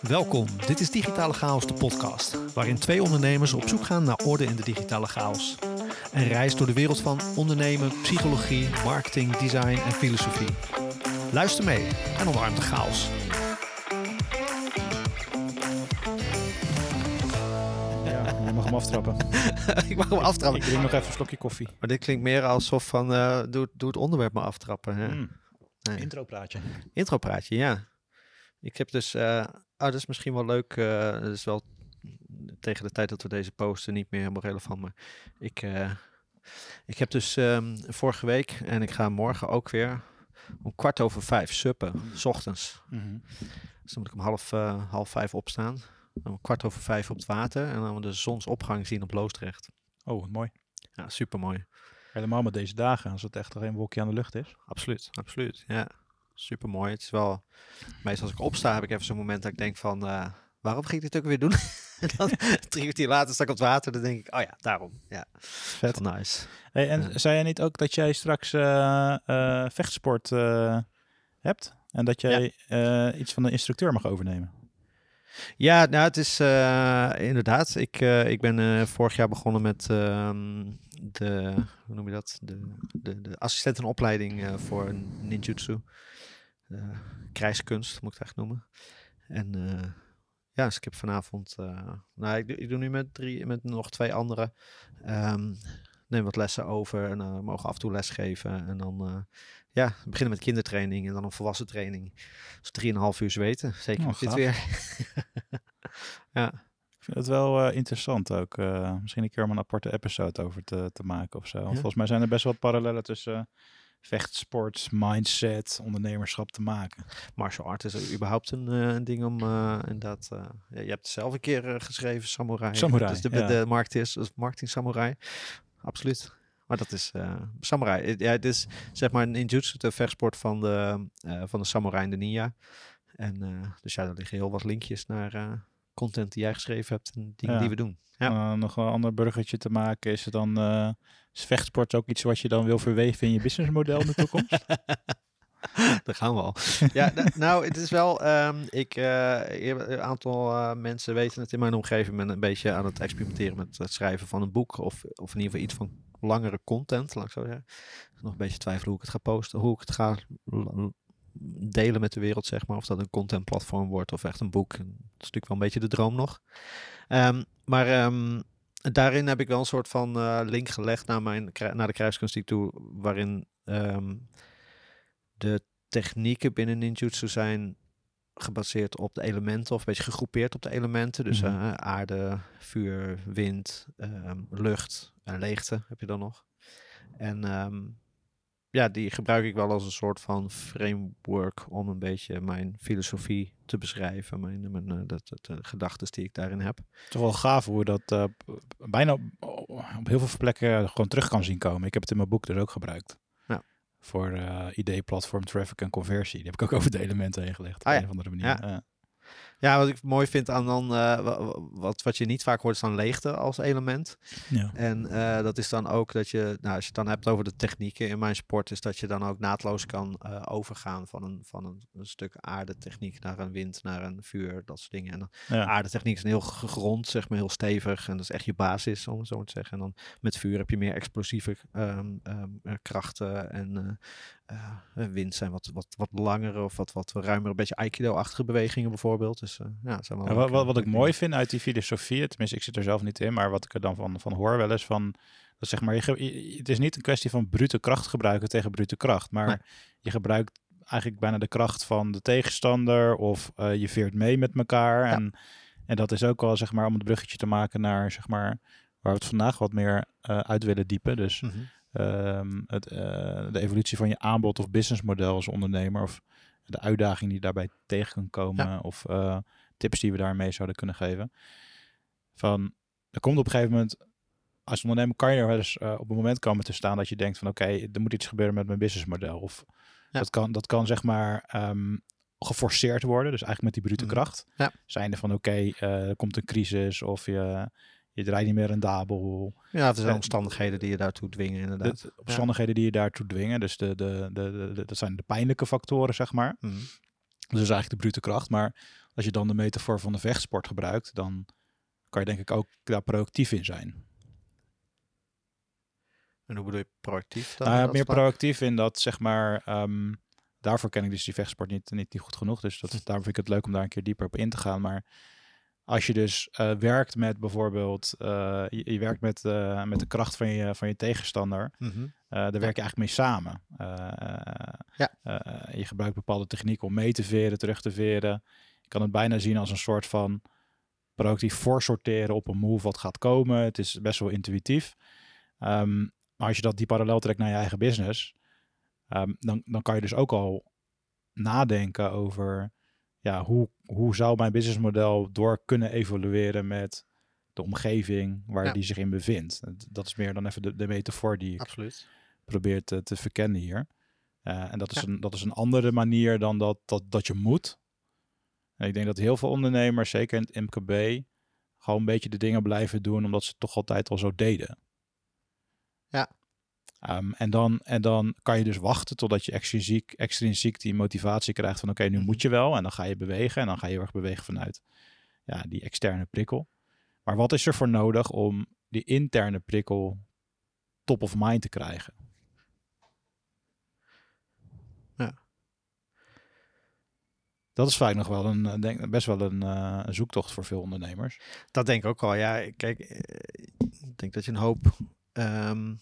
Welkom, dit is Digitale Chaos, de podcast, waarin twee ondernemers op zoek gaan naar orde in de digitale chaos. Een reis door de wereld van ondernemen, psychologie, marketing, design en filosofie. Luister mee en omarm de chaos. Ja, je mag hem aftrappen. ik mag hem aftrappen. Ik drink nog even een slokje koffie. Maar dit klinkt meer alsof van, eh, doe, doe het onderwerp maar aftrappen. Hè? Mm. Nee. Intro praatje. Intro praatje, ja. Ik heb dus, eh oh, dat is misschien wel leuk, eh dat is wel tegen de tijd dat we deze posten niet meer helemaal relevant, maar ik, eh, ik heb dus ehm, vorige week en ik ga morgen ook weer om kwart over vijf suppen, s ochtends. Mhm. Dus dan moet ik om half, half vijf opstaan, dan om kwart over vijf op het water en dan de zonsopgang zien op Loosdrecht. Oh, mooi. Ja, super mooi. Helemaal met deze dagen, als het echt geen wolkje aan de lucht is. Absoluut, absoluut. Ja, super mooi. Het is wel, meestal als ik opsta heb ik even zo'n moment dat ik denk van, eh, waarom ging ik dit ook weer doen? en dan drie kwartier later sta ik op het water, dan denk ik, oh ja, daarom. Ja, Vet. Nice. Hey, en Ja. zei jij niet ook dat jij straks eh, eh, vechtsport hebt? En dat jij iets van de instructeur mag overnemen? Ja, nou het is inderdaad, ik, ik ben vorig jaar begonnen met ehm, de, hoe noem je dat, de, de, de assistentenopleiding eh, voor ninjutsu. Krijgskunst moet ik het eigenlijk noemen. En eh, ja, dus ik heb vanavond, eh, nou ik, doe- ik doe nu met, drie, met nog twee anderen, ehm, neem wat lessen over en mogen af en toe lesgeven. En dan eh, ja, beginnen met kindertraining en dan een volwassen training. Dus drieënhalf uur zweten, zeker Oh, met dit weer. ja. Ik vind het wel eh, interessant ook. eh, misschien een keer om een aparte episode over te, te maken of zo. Ja. volgens mij zijn er best wel parallellen tussen eh, vechtsport, mindset, ondernemerschap te maken. Martial art is er überhaupt een, een ding om inderdaad... je hebt het zelf een keer geschreven, Samurai. Samurai, Dus de, ja. de markt is, is marketing Samurai. Absoluut. Maar dat is Samurai. Ja, het is zeg maar een ninjutsu, de vechtsport van de, van de Samurai en de Ninja. En dus ja, er liggen heel wat linkjes naar content die jij geschreven hebt en dingen Ja. die we doen. Ja. Nog een ander burgertje te maken. Is het dan eh, is vechtsport ook iets wat je dan wil verweven in je businessmodel in de toekomst? Daar gaan we al. ja, n- nou, het is wel. ehm, ik, heb een aantal mensen weten het in mijn omgeving. Ben een beetje aan het experimenteren met het schrijven van een boek. Of, of in ieder geval iets van langere content, laat ik zo zeggen. Nog een beetje twijfelen hoe ik het ga posten. Hoe ik het ga delen met de wereld, zeg maar. Of dat een contentplatform wordt of echt een boek. Dat is natuurlijk wel een beetje de droom nog. Ehm, maar ehm, daarin heb ik wel een soort van eh, link gelegd naar, mijn, naar de ik. Waarin ehm, de technieken binnen ninjutsu zijn gebaseerd op de elementen of een beetje gegroepeerd op de elementen. Dus Mhm. eh, aarde, vuur, wind, lucht en leegte heb je dan nog. En ja, die gebruik ik wel als een soort van framework om een beetje mijn filosofie te beschrijven, mijn, mijn eh, dat, dat, de gedachten die ik daarin heb. Toch wel gaaf hoe dat eh, bijna op, op heel veel plekken gewoon terug kan zien komen. Ik heb het in mijn boek dus ook gebruikt. Ja. Voor eh idee, platform, traffic en conversie. Die heb ik ook over de elementen heen gelegd. Op Ah, een ja. of andere manier. Ja. Ja. Wat ik mooi vind aan dan, eh, wa- wa- wat, wat je niet vaak hoort, is dan leegte als element. Ja. En eh, dat is dan ook dat je, nou, als je het dan hebt over de technieken in mijn sport, is dat je dan ook naadloos kan eh, overgaan van, een, van een, een stuk aardetechniek naar een wind, naar een vuur, dat soort dingen. En dan, Ja. aardetechniek is een heel gegrond, zeg maar, heel stevig. En dat is echt je basis, om het zo te zeggen. En dan met vuur heb je meer explosieve ehm, ehm, eh, krachten. En eh, wind zijn wat, wat, wat langere of wat, wat ruimer, een beetje aikido-achtige bewegingen bijvoorbeeld. Dus eh, ja, het zijn wel Ja, wat, wat, wat ik mooi vind uit die filosofie, tenminste ik zit er zelf niet in, maar wat ik er dan van, van hoor wel eens van, dat zeg maar, je, het is niet een kwestie van brute kracht gebruiken tegen brute kracht, maar Nee. je gebruikt eigenlijk bijna de kracht van de tegenstander of eh, je veert mee met elkaar. Ja. En, en dat is ook wel, zeg maar, om het bruggetje te maken naar, zeg maar, waar we het vandaag wat meer uit willen diepen. Dus Mhm. Ehm, het, eh, de evolutie van je aanbod of businessmodel als ondernemer. Of de uitdaging die daarbij tegen kan komen. Of eh, tips die we daarmee zouden kunnen geven. Van, er komt op een gegeven moment, als ondernemer kan je er wel eens eh, op een moment komen te staan dat je denkt van oké, er moet iets gebeuren met mijn businessmodel. Of Ja. dat, kan, dat kan zeg maar ehm, geforceerd worden. Dus eigenlijk met die brute Mhm. kracht. Ja. Zijnde van oké, er komt een crisis of je, je draait niet meer rendabel. Ja, er zijn omstandigheden die je daartoe dwingen, inderdaad. De omstandigheden die je daartoe dwingen. Dus de, de, de, de, dat zijn de pijnlijke factoren, zeg maar. Mhm. Dat is eigenlijk de brute kracht. Maar als je dan de metafoor van de vechtsport gebruikt, dan kan je denk ik ook daar proactief in zijn. En hoe bedoel je proactief dan? Nou meer vlak? proactief in dat, zeg maar, ehm, daarvoor ken ik dus die vechtsport niet, niet, niet goed genoeg. Dus dat, daarom vind ik het leuk om daar een keer dieper op in te gaan. Maar als je dus eh, werkt met bijvoorbeeld, eh, je, je werkt met, eh, met de kracht van je, van je tegenstander, Mhm. daar werk je eigenlijk mee samen. Ja. je gebruikt bepaalde technieken om mee te veren, terug te veren. Je kan het bijna zien als een soort van proactief voorsorteren op een move wat gaat komen. Het is best wel intuïtief. Ehm, maar als je dat die parallel trekt naar je eigen business, ehm, dan, dan kan je dus ook al nadenken over ja, hoe, hoe zou mijn businessmodel door kunnen evolueren met de omgeving waar Ja. die zich in bevindt. Dat is meer dan even de, de metafoor die ik Absoluut. probeer te, te verkennen hier. Eh, en dat is, Ja. een, dat is een andere manier dan dat, dat, dat je moet. En ik denk dat heel veel ondernemers, zeker in het MKB, gewoon een beetje de dingen blijven doen omdat ze het toch altijd al zo deden. Ehm, en, dan, en dan kan je dus wachten totdat je extrinsiek, extrinsiek die motivatie krijgt van oké, nu Mhm. moet je wel. En dan ga je bewegen en dan ga je heel erg bewegen vanuit ja, die externe prikkel. Maar wat is er voor nodig om die interne prikkel top of mind te krijgen? Ja. Dat is vaak nog wel een, eh, denk, best wel een, eh, een zoektocht voor veel ondernemers. Dat denk ik ook wel. Ja, kijk, eh, ik denk dat je een hoop ehm,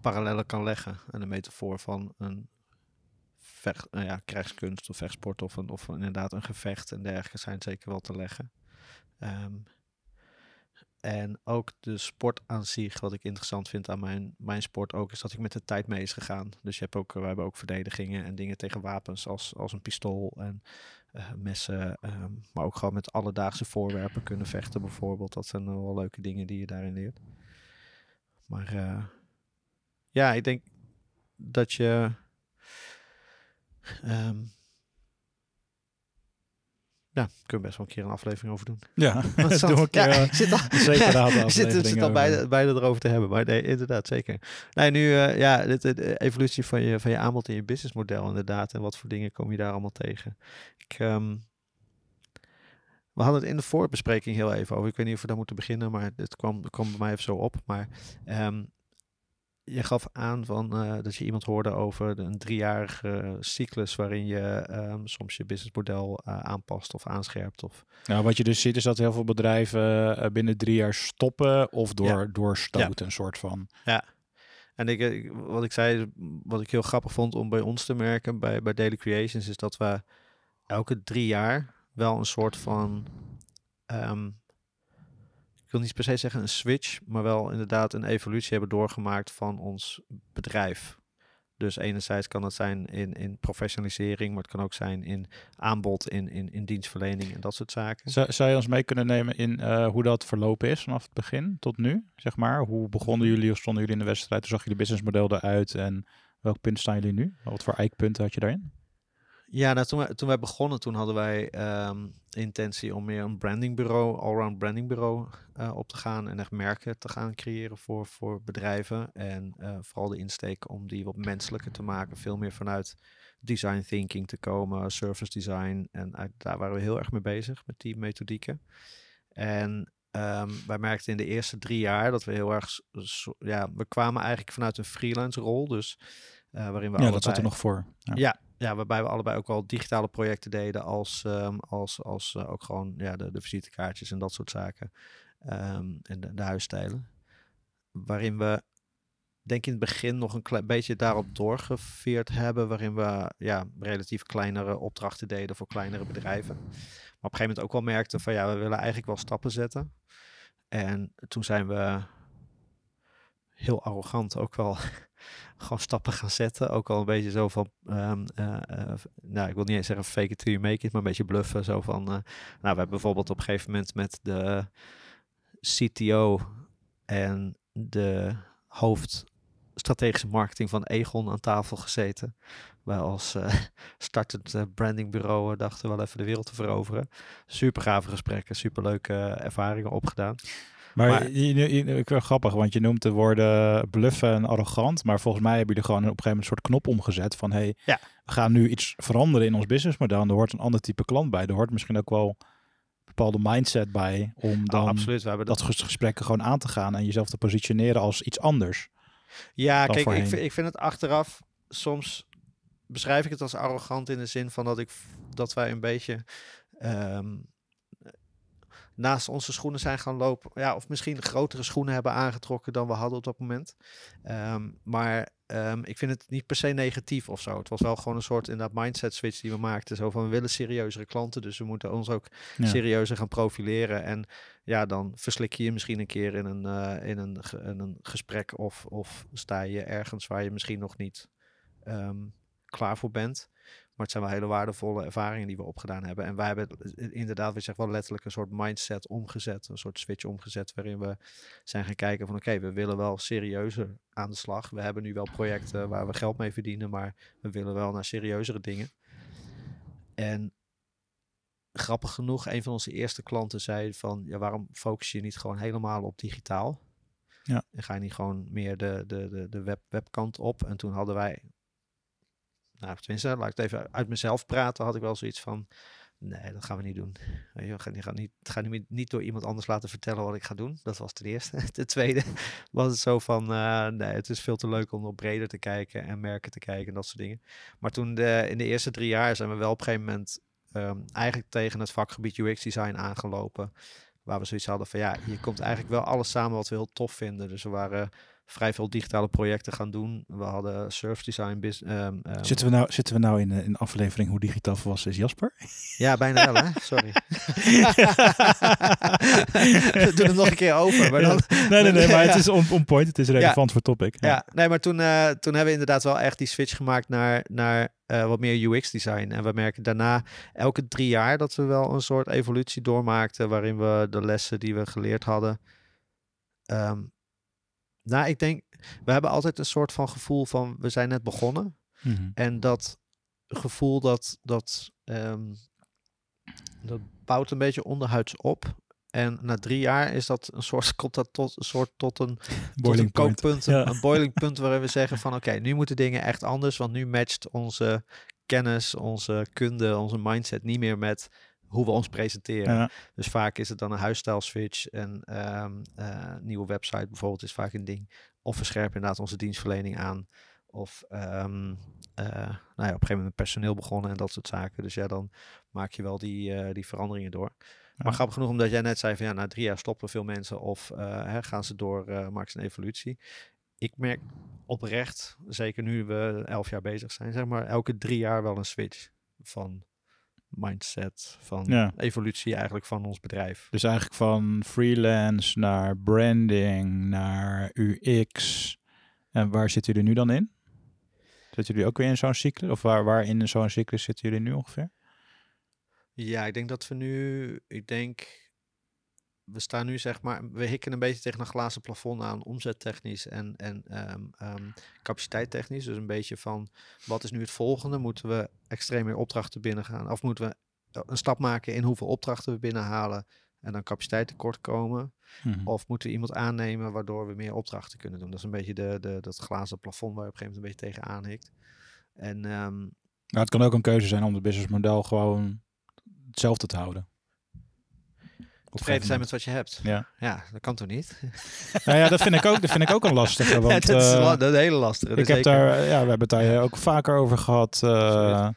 parallellen kan leggen aan de metafoor van een vecht, nou ja, krijgskunst of vechtsport of, een, of inderdaad een gevecht en dergelijke zijn zeker wel te leggen. Ehm, en ook de sport aan zich, wat ik interessant vind aan mijn, mijn sport ook, is dat ik met de tijd mee is gegaan. Dus je hebt ook, we hebben ook verdedigingen en dingen tegen wapens als, als een pistool en eh, messen, ehm, maar ook gewoon met alledaagse voorwerpen kunnen vechten bijvoorbeeld. Dat zijn wel leuke dingen die je daarin leert. Maar eh, ja, ik denk dat je ehm, ja, kunnen we best wel een keer een aflevering over doen. Ja, Wat zat- keer ja, eh, ik zit al, separate ik zit, zit al bijna, bijna erover te hebben. Maar nee, inderdaad, zeker. Nee, nu, eh, ja, de, evolutie van je, van je aanbod en je businessmodel inderdaad. En wat voor dingen kom je daar allemaal tegen. Ik, ehm, we hadden het in de voorbespreking heel even over. Ik weet niet of we daar moeten beginnen, maar het kwam, kwam bij mij even zo op. Maar ehm, je gaf aan van, eh, dat je iemand hoorde over een driejarige cyclus waarin je ehm, soms je businessmodel eh, aanpast of aanscherpt. Of, Nou, wat je dus ziet is dat heel veel bedrijven eh, binnen drie jaar stoppen of door, doorstoten, een soort van. En ik, ik- wat ik zei, wat ik heel grappig vond om bij ons te merken, bij, bij Daily Creations, is dat we elke drie jaar wel een soort van, ehm, ik wil niet se zeggen een switch, maar wel inderdaad een evolutie hebben doorgemaakt van ons bedrijf. Dus enerzijds kan het zijn in, in professionalisering, maar het kan ook zijn in aanbod, in, in, in dienstverlening en dat soort zaken. Zou, zou je ons mee kunnen nemen in eh, hoe dat verlopen is vanaf het begin tot nu? Zeg maar, hoe begonnen jullie of stonden jullie in de wedstrijd? Hoe zag jullie businessmodel eruit en welk punt staan jullie nu? Wat voor eikpunten had je daarin? Ja, nou, toen, wij, toen wij begonnen, toen hadden wij ehm, intentie om meer een brandingbureau, allround brandingbureau eh op te gaan en echt merken te gaan creëren voor, voor bedrijven. En eh, vooral de insteek om die wat menselijker te maken, veel meer vanuit design thinking te komen, service design. En uit- daar waren we heel erg mee bezig met die methodieken. En ehm, wij merkten in de eerste drie jaar dat we heel erg, ja, we kwamen eigenlijk vanuit een freelance rol, dus eh, waarin we Ja, dat zat er nog voor. Ja. ja, ja, waarbij we allebei ook wel digitale projecten deden als, ehm, als, als eh, ook gewoon ja, de, visitekaartjes en dat soort zaken. Ehm, en de, de huisstijlen. Waarin we, denk in het begin nog een klein beetje daarop doorgeveerd hebben. Waarin we ja, relatief kleinere opdrachten deden voor kleinere bedrijven. Maar op een gegeven moment ook wel merkten van ja, we willen eigenlijk wel stappen zetten. En toen zijn we heel arrogant ook wel gewoon stappen gaan zetten. Ook al een beetje zo van, ehm, eh, eh, nou, ik wil niet eens zeggen fake it till you make it, maar een beetje bluffen. Zo van, eh, nou, we hebben bijvoorbeeld op een gegeven moment met de CTO en de hoofd strategische marketing van Egon aan tafel gezeten. Wij als uh, startend brandingbureau dachten wel even de wereld te veroveren. Super gave gesprekken, super leuke ervaringen opgedaan. Maar, maar je, je, ik vind grappig, want je noemt de woorden bluffen en arrogant. Maar volgens mij hebben jullie gewoon op een gegeven moment een soort knop omgezet. Van hey, ja. we gaan nu iets veranderen in ons businessmodel. En er hoort een ander type klant bij. Er hoort misschien ook wel een bepaalde mindset bij. Om oh, dan absoluut. We hebben dat, dat gesprekken gewoon aan te gaan. En jezelf te positioneren als iets anders. Ja, kijk, ik vind, ik vind het achteraf soms beschrijf ik het als arrogant in de zin van dat ik dat wij een beetje um, naast onze schoenen zijn gaan lopen. Ja, of misschien grotere schoenen hebben aangetrokken dan we hadden op dat moment. Um, maar um, ik vind het niet per se negatief of zo. Het was wel gewoon een soort in dat mindset switch die we maakten. Zo van we willen serieuzere klanten, dus we moeten ons ook ja. serieuzer gaan profileren. En ja, dan verslik je je misschien een keer in een, uh, in een, in een gesprek of, of sta je ergens waar je misschien nog niet um, klaar voor bent. Maar het zijn wel hele waardevolle ervaringen die we opgedaan hebben. En wij hebben inderdaad, we zeggen wel letterlijk een soort mindset omgezet. Een soort switch omgezet waarin we zijn gaan kijken van oké, we willen wel serieuzer aan de slag. We hebben nu wel projecten waar we geld mee verdienen, maar we willen wel naar serieuzere dingen. En grappig genoeg, een van onze eerste klanten zei van ja, waarom focus je niet gewoon helemaal op digitaal? Ja. En ga je niet gewoon meer de, de, de, de web, webkant op? En toen hadden wij nou, tenminste, laat ik het even uit mezelf praten, had ik wel zoiets van, nee, dat gaan we niet doen. Je gaat niet, ga niet, niet door iemand anders laten vertellen wat ik ga doen. Dat was ten eerste. Ten tweede was het zo van, uh, nee, het is veel te leuk om nog breder te kijken en merken te kijken en dat soort dingen. Maar toen de, in de eerste drie jaar zijn we wel op een gegeven moment um, eigenlijk tegen het vakgebied UX design aangelopen. Waar we zoiets hadden van ja, hier komt eigenlijk wel alles samen wat we heel tof vinden. Dus we waren vrij veel digitale projecten gaan doen. We hadden surf design. business. um, um, zitten, we nou, zitten we nou in een aflevering hoe digitaal volwassen is Jasper? Ja, bijna wel hè. Sorry. Doe het nog een keer over. Maar dan... nee, nee, nee, maar het is on, on point. Het is relevant ja. voor topic. Ja. ja, nee, maar toen, uh, toen hebben we inderdaad wel echt die switch gemaakt naar, naar uh, wat meer UX design. En we merken daarna elke drie jaar dat we wel een soort evolutie doormaakten. Waarin we de lessen die we geleerd hadden. Um, nou, ik denk, we hebben altijd een soort van gevoel van we zijn net begonnen. Mm -hmm. En dat gevoel dat, dat, um, dat bouwt een beetje onderhuids op. En na drie jaar is dat een soort, komt dat tot een soort tot een, tot een kookpunt, ja. een boiling punt waarin we zeggen van oké, okay, nu moeten dingen echt anders, want nu matcht onze kennis, onze kunde, onze mindset niet meer met hoe we ons presenteren. Ja. Dus vaak is het dan een huisstijl switch. En um, uh, nieuwe website bijvoorbeeld is vaak een ding. Of we scherpen inderdaad onze dienstverlening aan. Of um, uh, nou ja, op een gegeven moment personeel begonnen en dat soort zaken. Dus ja, dan maak je wel die, uh, die veranderingen door. Ja. Maar grappig genoeg, omdat jij net zei van ja, na drie jaar stoppen veel mensen of hè, gaan ze door, maken ze een evolutie. Ik merk oprecht, zeker nu we elf jaar bezig zijn, zeg maar, elke drie jaar wel een switch van mindset, van ja. evolutie eigenlijk van ons bedrijf. Dus eigenlijk van freelance naar branding, naar UX. En waar zitten jullie nu dan in? Zitten jullie ook weer in zo'n cyclus? Of waar, waar in zo'n cyclus zitten jullie nu ongeveer? Ja, ik denk dat we nu, ik denk we staan nu zeg maar, we hikken een beetje tegen een glazen plafond aan, omzettechnisch en, en um, um, capaciteittechnisch. Dus een beetje van, wat is nu het volgende? Moeten we extreem meer opdrachten binnengaan? Of moeten we een stap maken in hoeveel opdrachten we binnenhalen en dan capaciteit tekort komen? Mm-hmm. Of moeten we iemand aannemen waardoor we meer opdrachten kunnen doen? Dat is een beetje de, de, dat glazen plafond waar je op een gegeven moment een beetje tegenaan hikt. En, um, maar het kan ook een keuze zijn om het businessmodel gewoon hetzelfde te houden tevreden zijn met wat je hebt. Ja, ja dat kan toch niet? nou ja, dat vind ik ook, dat vind ik ook een lastige. Want, ja, dat is uh, een hele lastige. Ik heb daar, ja, we hebben het daar ook vaker over gehad uh,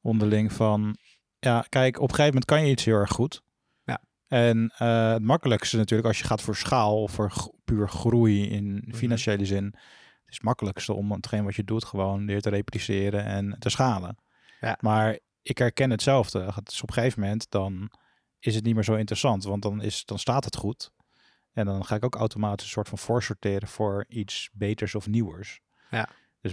onderling van, ja, kijk, op een gegeven moment kan je iets heel erg goed. Ja. En uh, het makkelijkste natuurlijk als je gaat voor schaal of voor puur groei in financiële mm-hmm. zin, het is het makkelijkste om hetgeen wat je doet gewoon weer te repliceren en te schalen. Ja. Maar ik herken hetzelfde. Het is op een gegeven moment dan is het niet meer zo interessant, want dan, is, dan staat het goed. En dan ga ik ook automatisch een soort van voorsorteren voor iets beters of nieuwers. Ja. Dus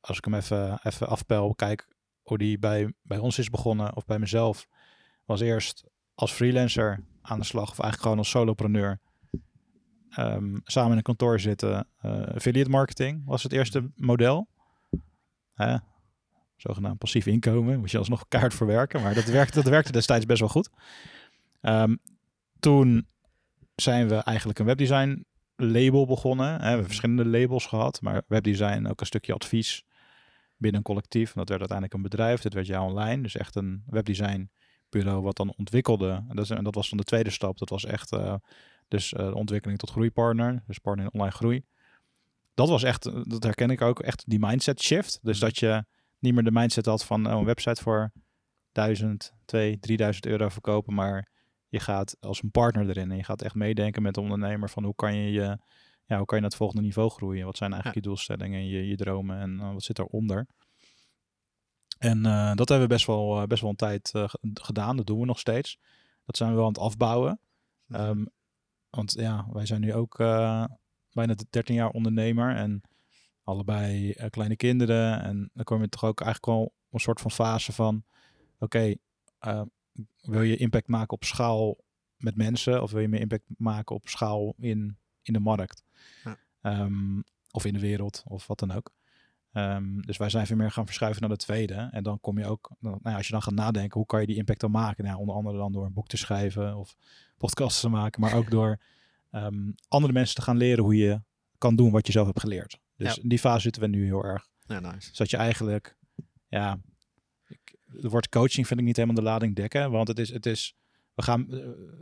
als ik hem even, even afpel, kijk hoe die bij, bij ons is begonnen of bij mezelf, was eerst als freelancer aan de slag of eigenlijk gewoon als solopreneur. ehm, samen in een kantoor zitten. Uh, affiliate marketing was het eerste model. Hè? Zogenaamd passief inkomen. Moet je alsnog kaart verwerken. Maar dat werkte, dat werkte destijds best wel goed. Ehm, toen zijn we eigenlijk een webdesign label begonnen. Hè. We hebben verschillende labels gehad. Maar webdesign ook een stukje advies binnen een collectief. En dat werd uiteindelijk een bedrijf. Dit werd jou online. Dus echt een webdesign bureau wat dan ontwikkelde. En dat, en dat was dan de tweede stap. Dat was echt uh, dus uh, ontwikkeling tot groeipartner. Dus partner in online groei. Dat was echt, eh, dat herken ik ook, echt die mindset shift. Dus mhm. dat je niet meer de mindset had van oh, een website voor 1000, 2, 3000 euro verkopen. Maar je gaat als een partner erin. En je gaat echt meedenken met de ondernemer van hoe kan je je ja, hoe kan je naar het volgende niveau groeien? Wat zijn eigenlijk je doelstellingen, je, je dromen en uh, wat zit eronder? En uh, dat hebben we best wel, uh, best wel een tijd gedaan. Dat doen we nog steeds. Dat zijn we wel aan het afbouwen. Um, want ja, wij zijn nu ook bijna 13 jaar ondernemer en allebei kleine kinderen. En dan kom je toch ook eigenlijk wel een soort van fase van: oké, okay, wil je impact maken op schaal met mensen of wil je meer impact maken op schaal in, in de markt? Ehm, of in de wereld, of wat dan ook. Um, dus wij zijn veel meer gaan verschuiven naar de tweede. En dan kom je ook, nou ja, als je dan gaat nadenken, hoe kan je die impact dan maken? Nou, onder andere dan door een boek te schrijven of podcasts te maken, maar ook door um, andere mensen te gaan leren hoe je kan doen wat je zelf hebt geleerd. Dus in die fase zitten we nu heel erg. Ja, nice. Dat je eigenlijk, ja, het woord coaching vind ik niet helemaal de lading dekken, want het is, het is, we gaan, eh,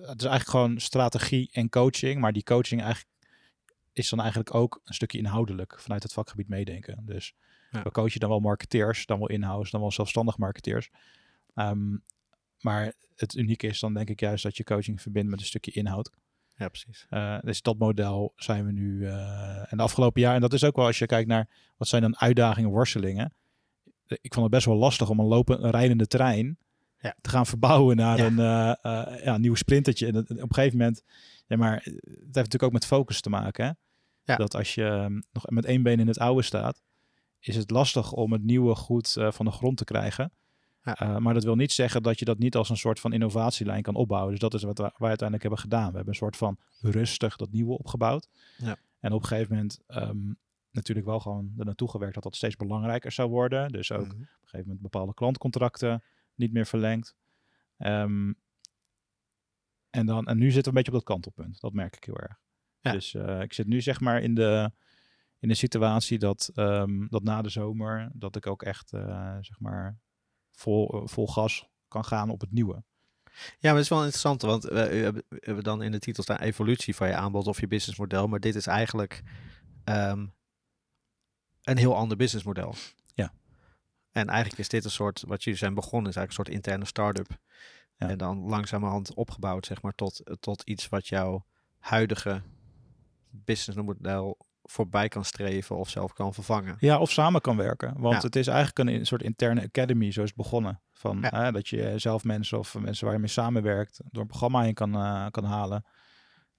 het is eigenlijk gewoon strategie en coaching, maar die coaching eigenlijk is dan eigenlijk ook een stukje inhoudelijk vanuit het vakgebied meedenken. Dus ja. we coachen dan wel marketeers, dan wel in-house, dan wel zelfstandig marketeers. Ehm, maar het unieke is dan denk ik juist dat je coaching verbindt met een stukje inhoud. Ja, precies. Uh, dus dat model zijn we nu uh, en de afgelopen jaar. En dat is ook wel als je kijkt naar wat zijn dan uitdagingen, worstelingen. Ik vond het best wel lastig om een, lopen, een rijdende trein ja. te gaan verbouwen naar een uh, ja, nieuw sprintertje. En op een gegeven moment, ja, maar het heeft natuurlijk ook met focus te maken. Hè? Ja. Dat als je ehm, nog met één been in het oude staat, is het lastig om het nieuwe goed uh, van de grond te krijgen. Ja. Uh, maar dat wil niet zeggen dat je dat niet als een soort van innovatielijn kan opbouwen. Dus dat is wat wij uiteindelijk hebben gedaan. We hebben een soort van rustig dat nieuwe opgebouwd. Ja. En op een gegeven moment um, natuurlijk wel gewoon er naartoe gewerkt dat dat steeds belangrijker zou worden. Dus ook mm -hmm. op een gegeven moment bepaalde klantcontracten niet meer verlengd. Um, en, dan, en nu zitten we een beetje op dat kantelpunt. Dat merk ik heel erg. Dus uh, ik zit nu zeg maar in de, in de situatie dat, um, dat na de zomer, dat ik ook echt uh, zeg maar vol, vol gas kan gaan op het nieuwe. Ja, maar het is wel interessant, want we, we hebben dan in de titel staan evolutie van je aanbod of je businessmodel, maar dit is eigenlijk um, een heel ander businessmodel. Ja. En eigenlijk is dit een soort, wat jullie zijn begonnen, is eigenlijk een soort interne start-up. Ja. En dan langzamerhand opgebouwd, zeg maar, tot, tot iets wat jouw huidige businessmodel voorbij kan streven of zelf kan vervangen. Ja, of samen kan werken. Want het is eigenlijk een, een, soort interne academy, zo is het begonnen. Van, ja. dat je zelf mensen of mensen waar je mee samenwerkt door een programma in kan, uh, kan halen.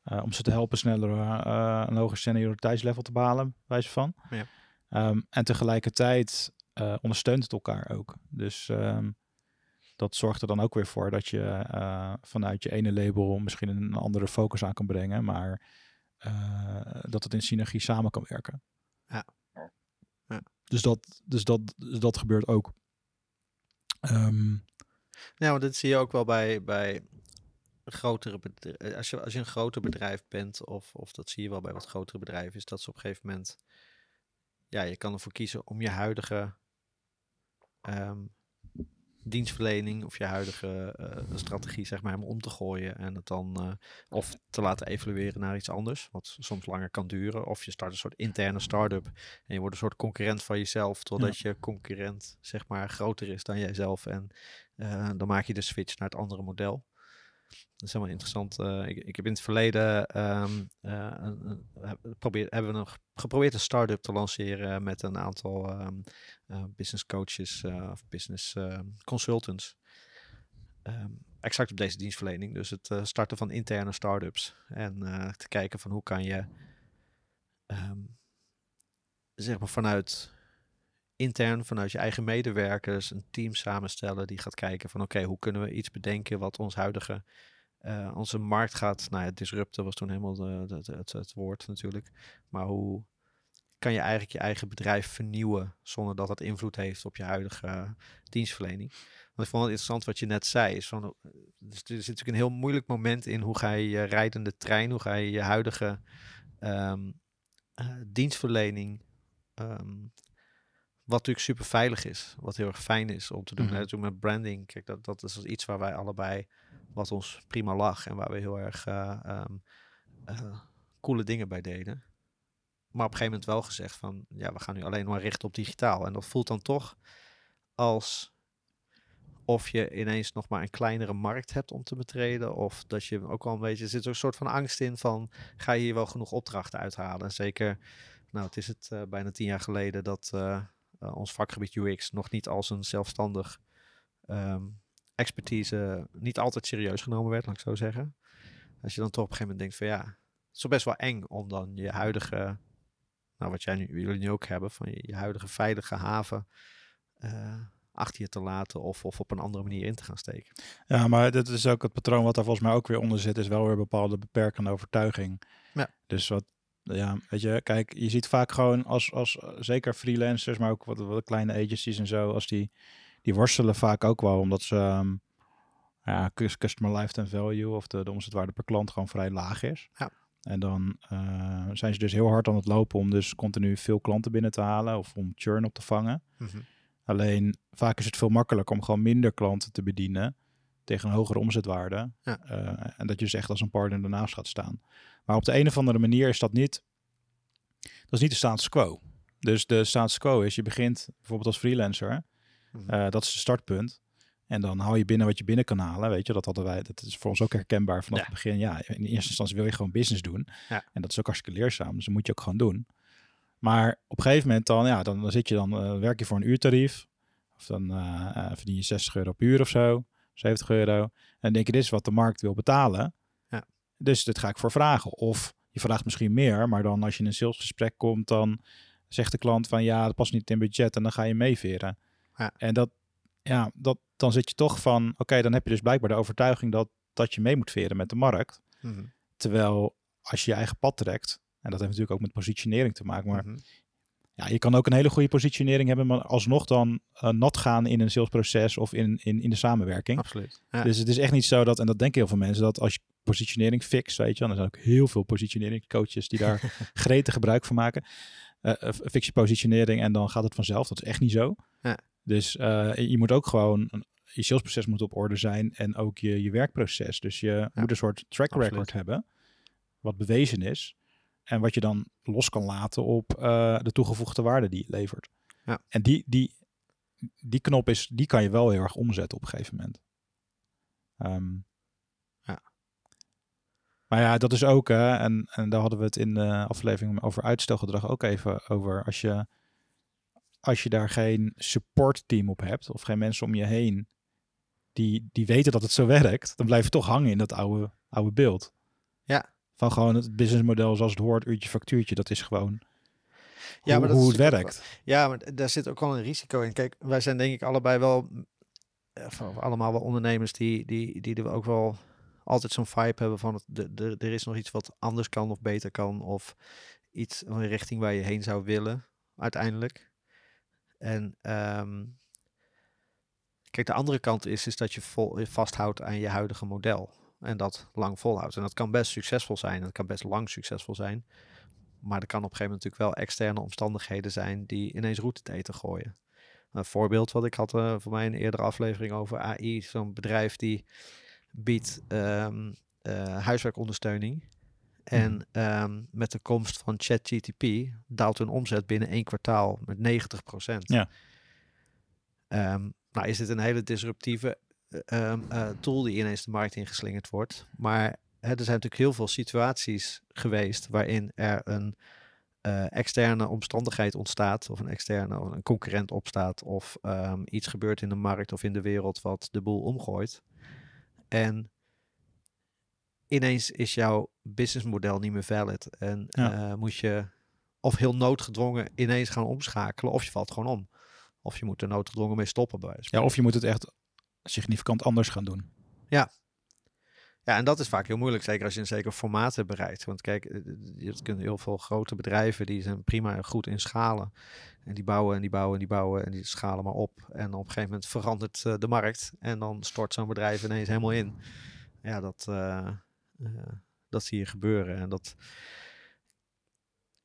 Uh, om ze te helpen sneller uh, een hoger senioriteitslevel te behalen, wijze van. Ja. Um, en tegelijkertijd ondersteunt het elkaar ook. Dus um, dat zorgt er dan ook weer voor dat je vanuit je ene label misschien een andere focus aan kan brengen. Maar uh, dat het in synergie samen kan werken. Ja. ja. Dus, dat, dus, dat, dus dat gebeurt ook. Um, ja, want dat zie je ook wel bij, bij grotere bedrijven. Als je, als je een groter bedrijf bent, of, of dat zie je wel bij wat grotere bedrijven, is dat ze op een gegeven moment, ja, je kan ervoor kiezen om je huidige um, dienstverlening of je huidige uh, strategie zeg maar helemaal om te gooien en het dan uh, of te laten evalueren naar iets anders, wat soms langer kan duren, of je start een soort interne start-up en je wordt een soort concurrent van jezelf, totdat ja. je concurrent zeg maar groter is dan jijzelf en uh, dan maak je de switch naar het andere model. Dat is helemaal interessant. Uh, ik, ik, heb in het verleden um, hebben we nog geprobeerd een start-up te lanceren met een aantal um, uh, business coaches of business ehm, consultants. Exact op deze dienstverlening. Dus het starten van interne start-ups. En te kijken van hoe kan je zeg maar vanuit intern vanuit je eigen medewerkers een team samenstellen die gaat kijken van oké, hoe kunnen we iets bedenken wat ons huidige eh, onze markt gaat, nou ja, disrupten was toen helemaal de, het, het woord natuurlijk. Maar hoe kan je eigenlijk je eigen bedrijf vernieuwen zonder dat dat invloed heeft op je huidige dienstverlening? Want ik vond het interessant wat je net zei. Is van, eh, dus er zit natuurlijk een heel moeilijk moment in hoe ga je je rijdende trein, hoe ga je je huidige ehm, eh, dienstverlening, ehm, wat natuurlijk super veilig is, wat heel erg fijn is om te doen. Hè, toen met branding, kijk, dat, dat is iets waar wij allebei, wat ons prima lag en waar we heel erg eh, ehm, eh, coole dingen bij deden. Maar op een gegeven moment wel gezegd van, ja, we gaan nu alleen maar richten op digitaal. En dat voelt dan toch als of je ineens nog maar een kleinere markt hebt om te betreden. Of dat je ook wel een beetje, er zit een soort van angst in van, ga je hier wel genoeg opdrachten uithalen? En zeker, nou het is het eh, bijna tien jaar geleden dat ons vakgebied UX nog niet als een zelfstandig ehm, expertise niet altijd serieus genomen werd, laat ik zo zeggen. Als je dan toch op een gegeven moment denkt van ja, het is toch best wel eng om dan je huidige, nou wat jij nu, jullie nu ook hebben, van je, je huidige veilige haven eh, achter je te laten of, of op een andere manier in te gaan steken. Ja, maar dit is ook het patroon wat daar volgens mij ook weer onder zit, is wel weer een bepaalde beperkende overtuiging. Ja. Dus wat, ja, weet je, kijk, je ziet vaak gewoon als, als eh, zeker freelancers, maar ook wat, wat kleine agencies en zo, als die, die worstelen vaak ook wel, omdat ze, ehm, ja, cus- customer lifetime value of de, de omzetwaarde per klant gewoon vrij laag is. Ja. En dan eh, zijn ze dus heel hard aan het lopen om dus continu veel klanten binnen te halen of om churn op te vangen. Alleen vaak is het veel makkelijker om gewoon minder klanten te bedienen tegen een hogere omzetwaarde. Ja. Eh, en dat je dus echt als een partner ernaast gaat staan. Maar op de een of andere manier is dat niet, dat is niet de status quo. Dus de status quo is, je begint bijvoorbeeld als freelancer, Mhm. eh, dat is het startpunt. En dan hou je binnen wat je binnen kan halen. Weet je, dat hadden wij, dat is voor ons ook herkenbaar vanaf Ja. het begin. Ja, in eerste instantie wil je gewoon business doen. Ja. En dat is ook hartstikke leerzaam. Dus dat moet je ook gewoon doen. Maar op een gegeven moment dan, ja, dan, dan zit je dan, eh, werk je voor een uurtarief. Of dan verdien je 60 euro per uur of zo. 70 euro. En denk je, dit is wat de markt wil betalen. Ja. Dus dit ga ik voor vragen. Of je vraagt misschien meer, maar dan als je in een salesgesprek komt, dan zegt de klant van ja, dat past niet in budget en dan ga je meeveren. Ja. En dat, ja, dat, dan zit je toch van, oké, dan heb je dus blijkbaar de overtuiging dat, dat je mee moet veren met de markt. Mhm. Terwijl als je je eigen pad trekt, en dat heeft natuurlijk ook met positionering te maken, maar Mhm. Ja, je kan ook een hele goede positionering hebben, maar alsnog dan eh, nat gaan in een salesproces of in, in, in de samenwerking. Absoluut. Ja. Dus het is echt niet zo dat, en dat denken heel veel mensen, dat als je positionering fix, weet je, wel, er zijn ook heel veel positionering coaches die daar gretig gebruik van maken. Eh, fix je positionering en dan gaat het vanzelf. Dat is echt niet zo. Ja. Dus je moet ook gewoon, een- je salesproces moet op orde zijn en ook je, je werkproces. Dus je moet een soort track absoluut. record hebben, wat bewezen is. En wat je dan los kan laten op eh, de toegevoegde waarde die je levert. Ja. En die, die, die knop is, die kan je wel heel erg omzetten op een gegeven moment. Ehm, Ja. Maar ja, dat is ook, hè, en, en daar hadden we het in de aflevering over uitstelgedrag ook even over. Als je, als je daar geen supportteam op hebt, of geen mensen om je heen die, die weten dat het zo werkt, dan blijf je toch hangen in dat oude, oude beeld. Van gewoon het businessmodel zoals het hoort, uurtje factuurtje, dat is gewoon Ja, hoe, maar hoe het ook werkt. Ja, maar daar zit ook wel een risico in. Kijk, wij zijn denk ik allebei wel, eh, allemaal wel ondernemers die, die, die er ook wel altijd zo'n vibe hebben van het, de, de, er is nog iets wat anders kan of beter kan. Of iets, een richting waar je heen zou willen, uiteindelijk. En ehm, kijk, de andere kant is, is dat je vol, je vasthoudt aan je huidige model. En dat lang volhoudt. En dat kan best succesvol zijn. Dat kan best lang succesvol zijn. Maar er kan op een gegeven moment natuurlijk wel externe omstandigheden zijn die ineens route te eten gooien. Een voorbeeld wat ik had eh, voor mij een eerdere aflevering over AI. Zo'n bedrijf die biedt ehm, eh, huiswerkondersteuning. En ehm, met de komst van ChatGTP daalt hun omzet binnen één kwartaal met 90% Ja. Ehm, nou is dit een hele disruptieve eh, tool die ineens de markt ingeslingerd wordt. Maar hè, er zijn natuurlijk heel veel situaties geweest waarin er een eh, externe omstandigheid ontstaat, of een externe of een concurrent opstaat, of ehm, iets gebeurt in de markt of in de wereld wat de boel omgooit. En ineens is jouw businessmodel niet meer valid. En Ja. eh, moet je of heel noodgedwongen ineens gaan omschakelen, of je valt gewoon om. Of je moet er noodgedwongen mee stoppen bij Ja, of je moet het echt significant anders gaan doen. Ja, en dat is vaak heel moeilijk, zeker als je een zeker formaat hebt bereikt. Want kijk, eh, je kunt heel veel grote bedrijven, die zijn prima goed in schalen. En die bouwen en die bouwen en die bouwen en die schalen maar op. En op een gegeven moment verandert uh, de markt en dan stort zo'n bedrijf ineens helemaal in. Ja, dat, dat zie je gebeuren. En dat,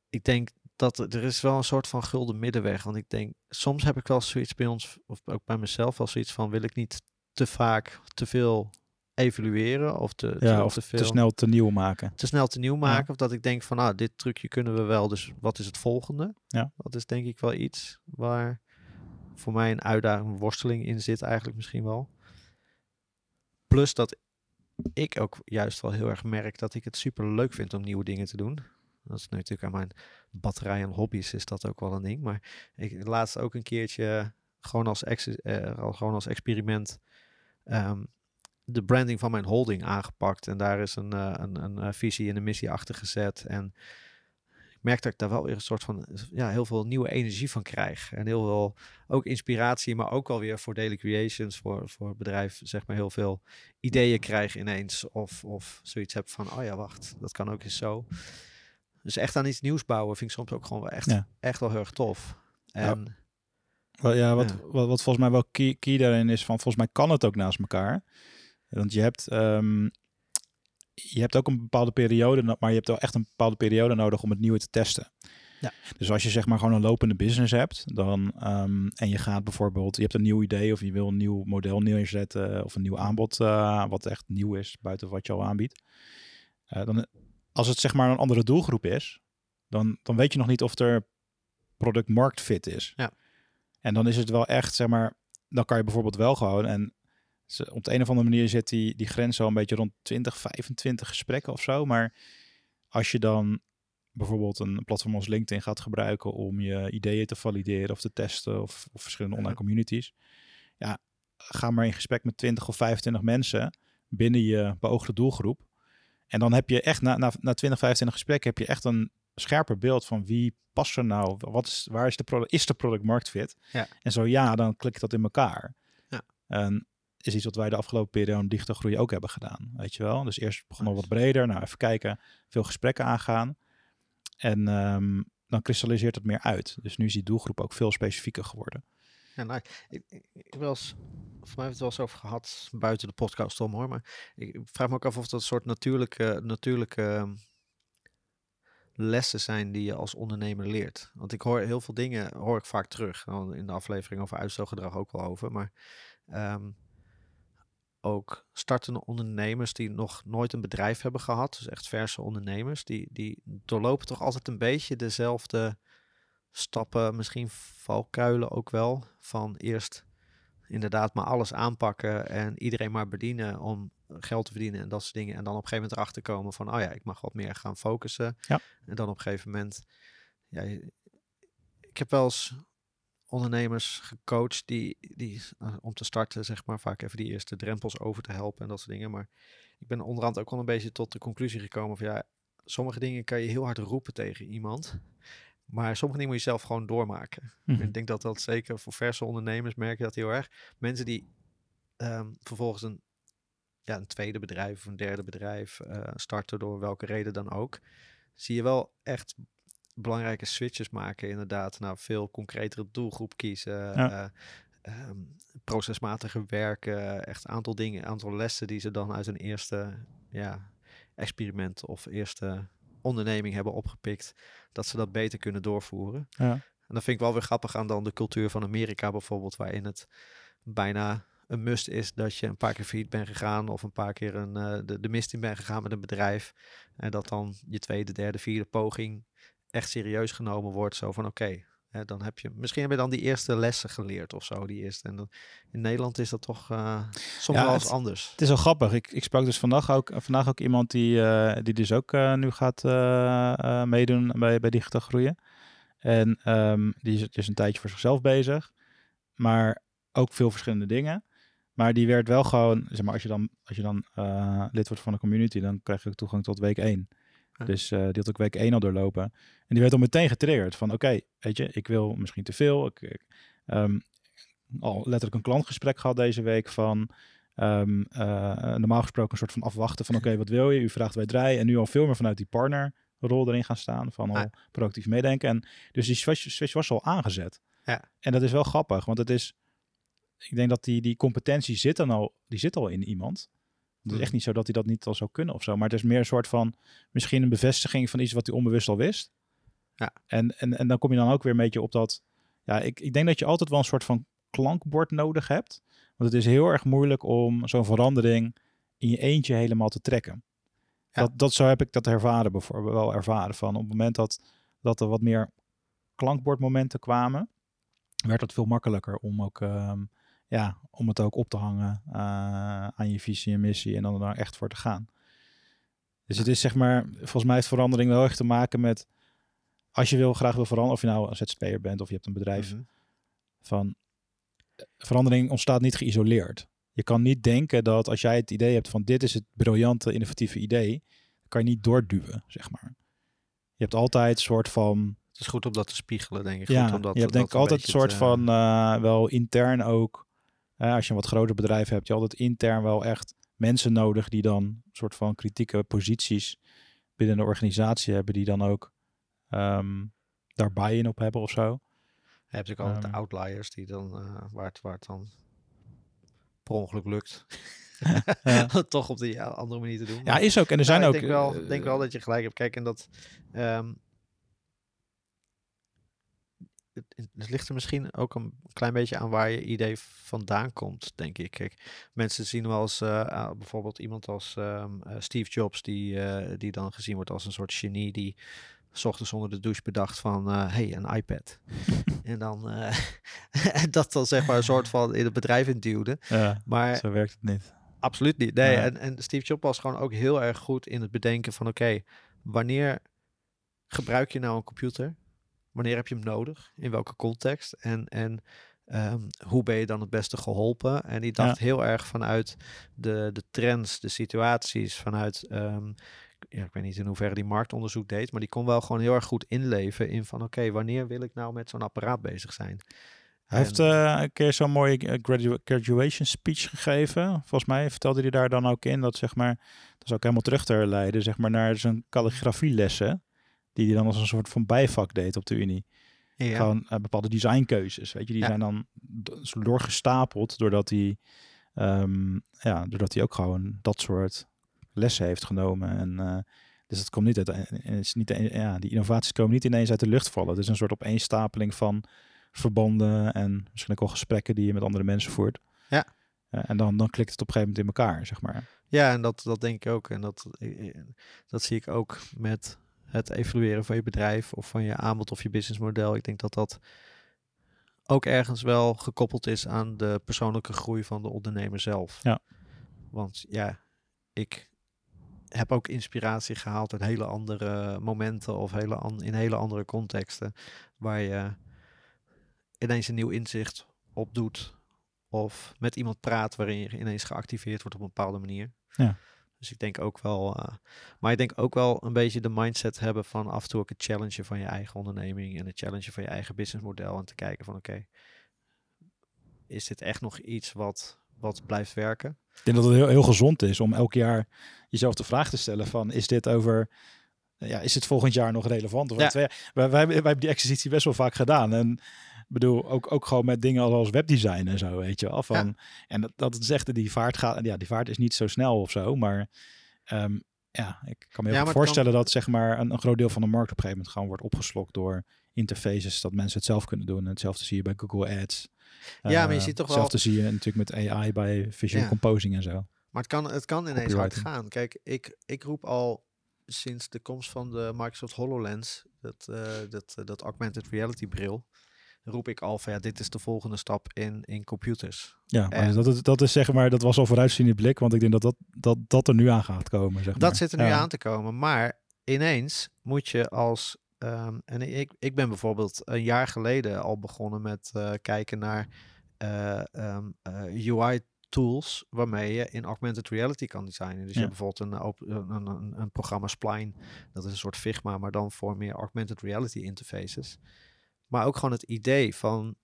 ik denk dat er is wel een soort van gulden middenweg. Want ik denk, soms heb ik wel zoiets bij ons, of ook bij mezelf, wel zoiets van: wil ik niet te vaak te veel evalueren of te, ja, of te, veel, te snel te nieuw maken. Te snel te nieuw maken. Of dat ik denk van, nou, dit trucje kunnen we wel. Dus wat is het volgende? Ja. Dat is denk ik wel iets waar voor mij een uitdaging, een worsteling in zit eigenlijk misschien wel. Plus dat ik ook juist wel heel erg merk dat ik het super leuk vind om nieuwe dingen te doen. Dat is natuurlijk aan mijn batterij en hobby's is dat ook wel een ding. Maar ik laatst ook een keertje gewoon als, ex, uh, gewoon als experiment um, de branding van mijn holding aangepakt. En daar is een, uh, een, een, eh, visie en een missie achter gezet. En ik merk dat ik daar wel weer een soort van ja, heel veel nieuwe energie van krijg. En heel veel ook inspiratie, maar ook alweer voor Daily Creations, voor, voor bedrijf, zeg maar heel veel ideeën krijg ineens. Of, of zoiets heb van, oh ja, wacht, dat kan ook eens zo. Dus echt aan iets nieuws bouwen vind ik soms ook gewoon wel echt, ja. echt wel heel erg tof. En, ja. ja, wat, ja. Wat, wat, volgens mij wel key, key daarin is van, volgens mij kan het ook naast elkaar. Want je hebt, um, je hebt ook een bepaalde periode, maar je hebt wel echt een bepaalde periode nodig om het nieuwe te testen. Ja. Dus als je zeg maar gewoon een lopende business hebt, dan um, en je gaat bijvoorbeeld, je hebt een nieuw idee of je wil een nieuw model neerzetten of een nieuw aanbod uh, wat echt nieuw is buiten wat je al aanbiedt. Uh, dan, als het zeg maar een andere doelgroep is, dan, dan weet je nog niet of er product market fit is. Ja. En dan is het wel echt, zeg maar, dan kan je bijvoorbeeld wel gewoon, en op de een of andere manier zit die, die grens zo een beetje rond 20, 25 gesprekken of zo. Maar als je dan bijvoorbeeld een platform als LinkedIn gaat gebruiken om je ideeën te valideren of te testen of, of verschillende online communities. Ja, ga maar in gesprek met 20 of 25 mensen binnen je beoogde doelgroep. En dan heb je echt na, na, na 20, 25 gesprekken heb je echt een scherper beeld van wie past er nou, wat is, waar is de product, is de product markt fit? Ja. En zo ja, dan klikt dat in elkaar. Ja. En is iets wat wij de afgelopen periode digitaal groei ook hebben gedaan. Weet je wel? Dus eerst begonnen we wat breder. Nou, even kijken. Veel gesprekken aangaan. En um, dan kristalliseert het meer uit. Dus nu is die doelgroep ook veel specifieker geworden. Ja, nou, ik, ik, voor mij we het wel eens over gehad buiten de podcast om hoor. Maar ik vraag me ook af of dat een soort natuurlijke, natuurlijke ehm, lessen zijn die je als ondernemer leert. Want ik hoor heel veel dingen, hoor ik vaak terug. In de aflevering over uitstelgedrag ook wel over. Maar um, ook startende ondernemers die nog nooit een bedrijf hebben gehad, dus echt verse ondernemers, die, die doorlopen toch altijd een beetje dezelfde stappen, misschien valkuilen ook wel, van eerst inderdaad maar alles aanpakken en iedereen maar bedienen om geld te verdienen en dat soort dingen. En dan op een gegeven moment erachter komen van, oh ja, ik mag wat meer gaan focussen. Ja. En dan op een gegeven moment, ja, ik heb wel eens ondernemers gecoacht die, die uh, om te starten, zeg maar, vaak even die eerste drempels over te helpen en dat soort dingen. Maar ik ben onderhand ook wel een beetje tot de conclusie gekomen van ja, sommige dingen kan je heel hard roepen tegen iemand. Maar sommige dingen moet je zelf gewoon doormaken. Mm -hmm. Ik denk dat dat zeker voor verse ondernemers merk je dat heel erg. Mensen die um, vervolgens een, ja, een tweede bedrijf of een derde bedrijf uh, starten door welke reden dan ook. Zie je wel echt belangrijke switches maken, inderdaad. Nou, veel concretere doelgroep kiezen. Ja. Uh, um, procesmatiger werken. Echt aantal dingen, aantal lessen die ze dan uit een eerste ja, experiment of eerste onderneming hebben opgepikt. Dat ze dat beter kunnen doorvoeren. Ja. En dat vind ik wel weer grappig aan dan de cultuur van Amerika bijvoorbeeld, waarin het bijna een must is dat je een paar keer failliet bent gegaan of een paar keer een, uh, de, de mist in bent gegaan met een bedrijf. En dat dan je tweede, derde, vierde poging echt serieus genomen wordt. Zo van oké, okay, dan heb je misschien heb je dan die eerste lessen geleerd of zo. Die eerste. En dan, in Nederland is dat toch uh, soms ja, wel eens anders. Het is wel grappig. Ik, ik sprak dus vandaag ook, vandaag ook iemand die, uh, die dus ook uh, nu gaat meedoen bij, bij Digitaal Groeien. En um, die is dus een tijdje voor zichzelf bezig. Maar ook veel verschillende dingen. Maar die werd wel gewoon, zeg maar, als je dan, als je dan lid wordt van de community, dan krijg je ook toegang tot week 1. Dus uh, die had ook week 1 al doorlopen. En die werd al meteen getriggerd van oké, okay, weet je, ik wil misschien te veel. Ik, ik um, al letterlijk een klantgesprek gehad deze week van ehm, eh, normaal gesproken een soort van afwachten van oké, wat wil je? U vraagt wij draai en nu al veel meer vanuit die partnerrol erin gaan staan, van al Ah. proactief meedenken. En dus die switch, switch was al aangezet. Ja. En dat is wel grappig, want het is, ik denk dat die, die competentie zit dan al, die zit al in iemand. Het is Hmm. echt niet zo dat hij dat niet al zou kunnen of zo, maar het is meer een soort van, misschien een bevestiging van iets wat hij onbewust al wist. Ja. En, en, en dan kom je dan ook weer een beetje op dat, ja, ik, ik denk dat je altijd wel een soort van klankbord nodig hebt. Want het is heel erg moeilijk om zo'n verandering in je eentje helemaal te trekken. Ja. Dat, dat zo heb ik dat ervaren, bijvoorbeeld wel ervaren. Van op het moment dat, dat er wat meer klankbordmomenten kwamen, werd het veel makkelijker om, ook, ehm, ja, om het ook op te hangen eh, aan je visie en missie en dan er nou echt voor te gaan. Dus het is zeg maar, volgens mij heeft verandering wel echt te maken met, als je wil, graag wil veranderen, of je nou een ZZP'er bent of je hebt een bedrijf, Mhm. van verandering ontstaat niet geïsoleerd. Je kan niet denken dat als jij het idee hebt van dit is het briljante, innovatieve idee, kan je niet doorduwen, zeg maar. Je hebt altijd een soort van Het is goed om dat te spiegelen, denk ik. ja, goed om dat, je hebt denk ik altijd een soort te- van eh, wel intern ook. Eh, als je een wat groter bedrijf hebt, je altijd intern wel echt mensen nodig die dan een soort van kritieke posities binnen de organisatie hebben, die dan ook ehm daar buy-in op hebben of zo. Je hebt natuurlijk altijd Ehm. de outliers die dan, eh, waar, het, waar het dan per ongeluk lukt. Ja. toch op die andere manier te doen. Ja, is ook. En er Nou, zijn ik ook. denk wel, eh, denk wel dat je gelijk hebt. Kijk, en dat. ehm, het, ligt er misschien ook een klein beetje aan waar je idee vandaan komt, denk ik. Kijk, mensen zien wel eens eh, ah, bijvoorbeeld iemand als ehm, eh, Steve Jobs, die, eh, die dan gezien wordt als een soort genie die 's ochtends onder de douche bedacht van, eh hey, een iPad. en dan eh, dat dan zeg maar een soort van in het bedrijf induwde. ja, Maar zo werkt het niet. Absoluut niet. Nee, Ja. en, en Steve Jobs was gewoon ook heel erg goed in het bedenken van oké, wanneer gebruik je nou een computer? Wanneer heb je hem nodig? In welke context? En, en ehm, hoe ben je dan het beste geholpen? En die dacht heel erg vanuit de, de trends, de situaties, vanuit, ehm, ja, ik weet niet in hoeverre die marktonderzoek deed, maar die kon wel gewoon heel erg goed inleven in van oké, wanneer wil ik nou met zo'n apparaat bezig zijn? Hij heeft eh, een keer zo'n mooie eh, gradu- graduation speech gegeven. Volgens mij vertelde hij daar dan ook in dat, zeg maar, dat is ook helemaal terug te herleiden, zeg maar, naar zijn calligrafielessen. Die hij dan als een soort van bijvak deed op de Unie. ja. Gewoon eh, bepaalde designkeuzes, weet je, die Ja. zijn dan doorgestapeld doordat hij, ehm, ja, doordat hij ook gewoon dat soort lessen heeft genomen. En, eh, dus het komt niet uit, het is niet, ja, die innovaties komen niet ineens uit de lucht vallen. Het is een soort opeenstapeling van verbanden en misschien ook wel gesprekken die je met andere mensen voert. Ja. Eh, en dan, dan klikt het op een gegeven moment in elkaar, zeg maar. Ja, en dat, dat denk ik ook. En dat, eh, eh, dat zie ik ook met het evalueren van je bedrijf of van je aanbod of je businessmodel. Ik denk dat dat ook ergens wel gekoppeld is aan de persoonlijke groei van de ondernemer zelf. Ja. Want ja, ik heb ook inspiratie gehaald uit hele andere momenten of hele an- in hele andere contexten. Waar je ineens een nieuw inzicht op doet. Of met iemand praat waarin je ineens geactiveerd wordt op een bepaalde manier. Ja. Dus ik denk ook wel, eh, maar ik denk ook wel een beetje de mindset hebben van af en toe ook het challengen van je eigen onderneming en het challengen van je eigen businessmodel en te kijken van oké, is dit echt nog iets wat, wat blijft werken? Ik denk dat het heel, heel gezond is om elk jaar jezelf de vraag te stellen van is dit over ja, is het volgend jaar nog relevant? Of Ja. wij, wij, wij, hebben die exercitie best wel vaak gedaan. En bedoel, ook, ook gewoon met dingen als webdesign en zo, weet je wel. Van, En dat, dat het zegt, die vaart gaat, ja, die vaart is niet zo snel of zo, maar ehm, ja, ik kan me heel Ja, goed voorstellen dat zeg maar een, een groot deel van de markt op een gegeven moment gewoon wordt opgeslokt door interfaces, dat mensen het zelf kunnen doen. En hetzelfde zie je bij Google Ads. Ja, maar je Eh, ziet toch wel- Hetzelfde zie je natuurlijk met AI bij visual Ja. composing en zo. Maar het kan, het kan ineens hard gaan. Kijk, ik, ik roep al sinds de komst van de Microsoft HoloLens, dat, eh, dat, eh, dat augmented reality bril, roep ik al van ja, dit is de volgende stap in, in computers. Ja, En- dat, is- dat is zeg maar, dat was al vooruitziende blik, want ik denk dat dat, dat, dat er nu aan gaat komen. Zeg Dat maar. zit er nu Ja. aan te komen. Maar ineens moet je als. ehm, en ik, ik ben bijvoorbeeld een jaar geleden al begonnen met eh, kijken naar eh, ehm, eh, UI tools waarmee je in augmented reality kan designen. Dus je hebt bijvoorbeeld een, een, een, een programma Spline. Dat is een soort Figma, maar dan voor meer augmented reality interfaces. Maar ook gewoon het idee van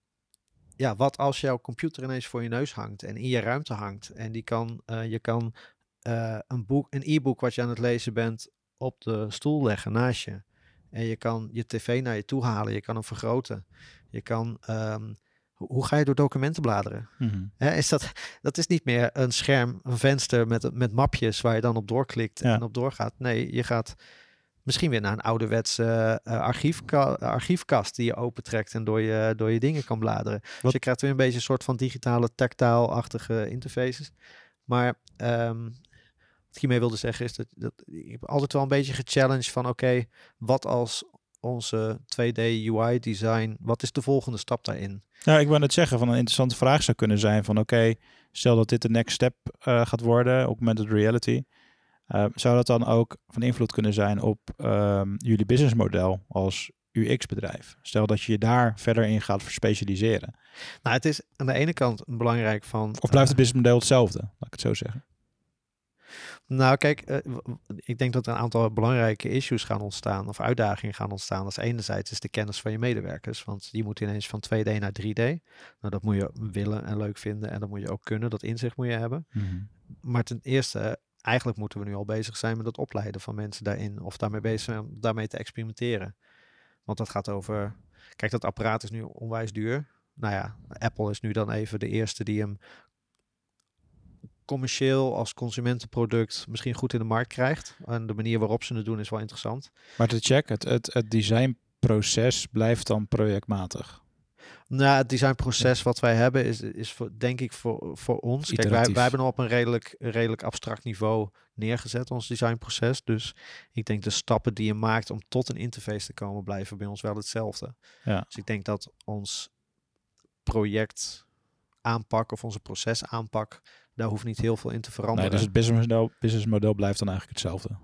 ja, wat als jouw computer ineens voor je neus hangt en in je ruimte hangt en die kan, eh, je kan eh, een boek, een e-book wat je aan het lezen bent op de stoel leggen naast je. En je kan je tv naar je toe halen, je kan hem vergroten. Je kan, ehm, hoe, ga je door documenten bladeren? Mhm. Hè, is dat, dat is niet meer een scherm, een venster met, met mapjes waar je dan op doorklikt Ja. en op doorgaat. Nee, je gaat misschien weer naar een ouderwetse eh, archiefka archiefkast die je opentrekt en door je, door je dingen kan bladeren. Dus je krijgt weer een beetje een soort van digitale, tactile-achtige interfaces. Maar ehm, wat ik hiermee wilde zeggen is dat, dat ik heb altijd wel een beetje gechallenged van oké, wat als onze 2D UI design, wat is de volgende stap daarin? Nou, ik wou net zeggen, van een interessante vraag zou kunnen zijn van oké, stel dat dit de next step eh, gaat worden, augmented reality. Eh, zou dat dan ook van invloed kunnen zijn op ehm, jullie businessmodel als UX-bedrijf? Stel dat je je daar verder in gaat specialiseren. Nou, het is aan de ene kant belangrijk van. Of blijft het eh, businessmodel hetzelfde? Laat ik het zo zeggen. Nou, kijk, eh, ik denk dat er een aantal belangrijke issues gaan ontstaan of uitdagingen gaan ontstaan. Dat is enerzijds is de kennis van je medewerkers, want die moeten ineens van 2D naar 3D. Nou, dat moet je willen en leuk vinden en dat moet je ook kunnen, dat inzicht moet je hebben. Maar ten eerste, eigenlijk moeten we nu al bezig zijn met het opleiden van mensen daarin of daarmee bezig zijn om daarmee te experimenteren. Want dat gaat over, kijk, dat apparaat is nu onwijs duur. Nou ja, Apple is nu dan even de eerste die hem commercieel als consumentenproduct misschien goed in de markt krijgt. En de manier waarop ze het doen is wel interessant. Maar te check, het, het, het designproces blijft dan projectmatig. Nou, het designproces wat wij hebben is, is voor, denk ik voor, voor ons. Kijk, wij, wij hebben hem op een redelijk, redelijk abstract niveau neergezet, ons designproces. Dus ik denk de stappen die je maakt om tot een interface te komen, blijven bij ons wel hetzelfde. Ja. Dus ik denk dat ons project aanpak of onze proces aanpak, daar hoeft niet heel veel in te Nee, veranderen. dus het businessmodel, businessmodel blijft dan eigenlijk hetzelfde.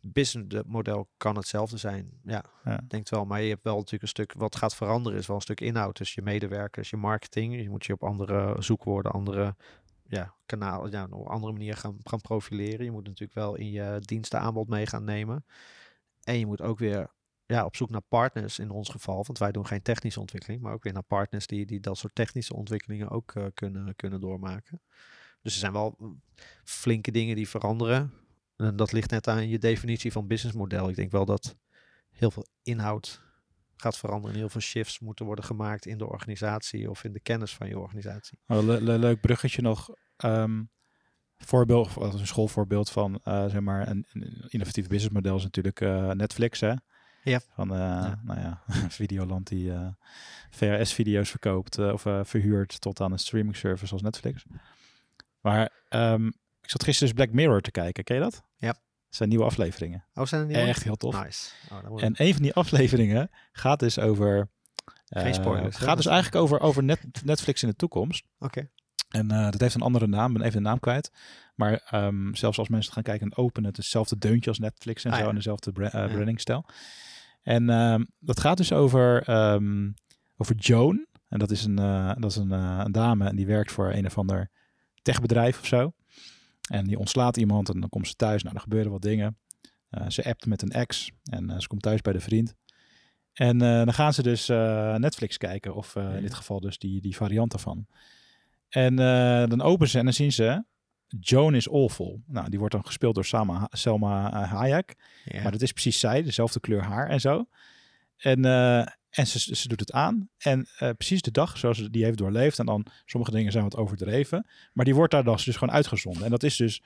Business model kan hetzelfde zijn. Ja, denk wel. Maar je hebt wel natuurlijk een stuk, wat gaat veranderen is wel een stuk inhoud. Dus je medewerkers, je marketing. Je moet je op andere zoekwoorden, andere ja, kanalen, ja, op andere manier gaan, gaan profileren. Je moet natuurlijk wel in je dienstenaanbod mee gaan nemen. En je moet ook weer ja, op zoek naar partners in ons geval. Want wij doen geen technische ontwikkeling, maar ook weer naar partners die, die dat soort technische ontwikkelingen ook eh, kunnen, kunnen doormaken. Dus er zijn wel mm, flinke dingen die veranderen. En dat ligt net aan je definitie van businessmodel. Ik denk wel dat heel veel inhoud gaat veranderen. En heel veel shifts moeten worden gemaakt in de organisatie of in de kennis van je organisatie. Oh, le- le- leuk bruggetje nog. Ehm, voorbeeld, een schoolvoorbeeld van eh, zeg maar een, een innovatief businessmodel is natuurlijk eh, Netflix, hè? Ja. Van, eh, Ja. nou ja, Videoland die VHS-video's verkoopt of verhuurt tot aan een streaming service als Netflix. Maar ehm, ik zat gisteren dus Black Mirror te kijken. Ken je dat? Ja. Zijn nieuwe afleveringen. Oh, zijn er niet Echt heel tof. Nice. Oh, En een van die afleveringen gaat dus over... Geen eh, spoilers, gaat dus eigenlijk over, over net, Netflix in de toekomst. Oké. En eh, dat heeft een andere naam, ben even de naam kwijt. Maar ehm, zelfs als mensen gaan kijken en openen, het is hetzelfde deuntje als Netflix en Ah, zo, ja. en dezelfde bra- Ja. brandingstijl. En ehm, dat gaat dus over, ehm, over Joan. En dat is, een, dat is een, een dame en die werkt voor een of ander techbedrijf of zo. En die ontslaat iemand en dan komt ze thuis. Nou, er gebeuren wat dingen. Eh, ze appt met een ex en eh, ze komt thuis bij de vriend. En eh, dan gaan ze dus Netflix kijken, of in dit geval dus die, die variant daarvan. En dan openen ze en dan zien ze Joan is awful. Nou, die wordt dan gespeeld door Sama, Selma Hayek. Ja. Maar dat is precies zij, dezelfde kleur haar en zo. En, en ze, ze doet het aan. En eh, precies de dag zoals ze die heeft doorleefd. En dan, sommige dingen zijn wat overdreven. Maar die wordt daar dan dus gewoon uitgezonden. En dat is dus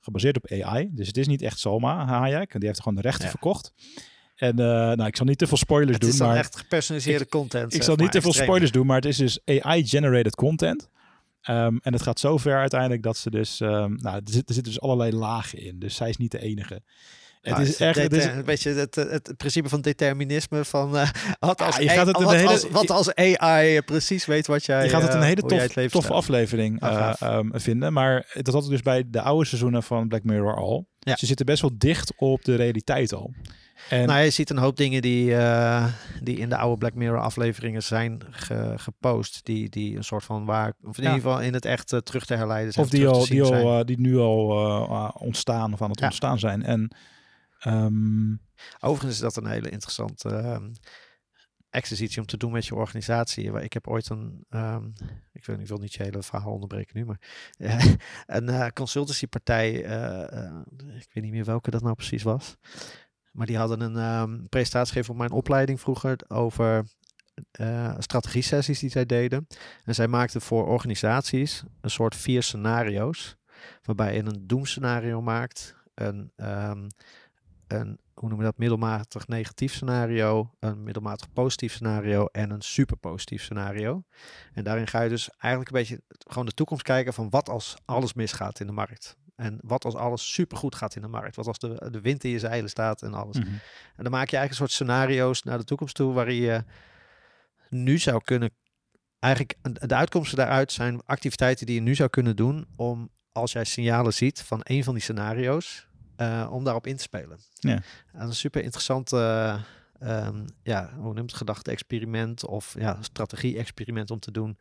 gebaseerd op AI. Dus het is niet echt Salma Hayek. En die heeft gewoon de rechten Ja. verkocht. En eh, nou, ik zal niet te veel spoilers het doen. is dan maar echt gepersonaliseerde content. ik zal niet te veel spoilers doen, maar het is dus AI-generated content. Ehm, en het gaat zo ver uiteindelijk dat ze dus... ehm, nou, er, zit, er zitten dus allerlei lagen in. Dus zij is niet de enige. Het is echt... Het is, deter- een beetje het, principe van determinisme van eh, wat, als Ja, je gaat het wat, hele- als, wat als AI precies weet wat jij je gaat het een eh, hele tof, het toffe aflevering Oh, eh, ehm, vinden. Maar dat had ik dus bij de oude seizoenen van Black Mirror al. Ja. Ze zitten best wel dicht op de realiteit al. En Nou, je ziet een hoop dingen die, die in de oude Black Mirror afleveringen zijn ge- gepost. Die, die een soort van waar, of in Ja. ieder geval in het echt terug te herleiden zijn. of die, al, die, al, nu al ontstaan of aan het Ja. ontstaan zijn. En ehm, Overigens is dat een hele interessante. ehm, exercitie om te doen met je organisatie. Ik heb ooit een, ehm, ik wil, ik wil niet je hele verhaal onderbreken nu, maar eh, een eh, consultancypartij, eh, ik weet niet meer welke dat nou precies was. Maar die hadden een presentatie gegeven op mijn opleiding vroeger over eh strategie-sessies die zij deden. En zij maakten voor organisaties een soort vier scenario's, waarbij je een doemscenario maakt, een, een hoe noem je dat, middelmatig negatief scenario, een middelmatig positief scenario en een super positief scenario. En daarin ga je dus eigenlijk een beetje gewoon de toekomst kijken van wat als alles misgaat in de markt. En wat als alles supergoed gaat in de markt. Wat als de, de wind in je zeilen staat en alles. Mhm. En dan maak je eigenlijk een soort scenario's naar de toekomst toe, waarin je nu zou kunnen. Eigenlijk de uitkomsten daaruit zijn activiteiten die je nu zou kunnen doen om als jij signalen ziet van een van die scenario's, eh, om daarop in te spelen. Ja. En een super interessant, eh, ehm, ja, hoe noemt het, gedachte-experiment of ja, strategie-experiment om te doen.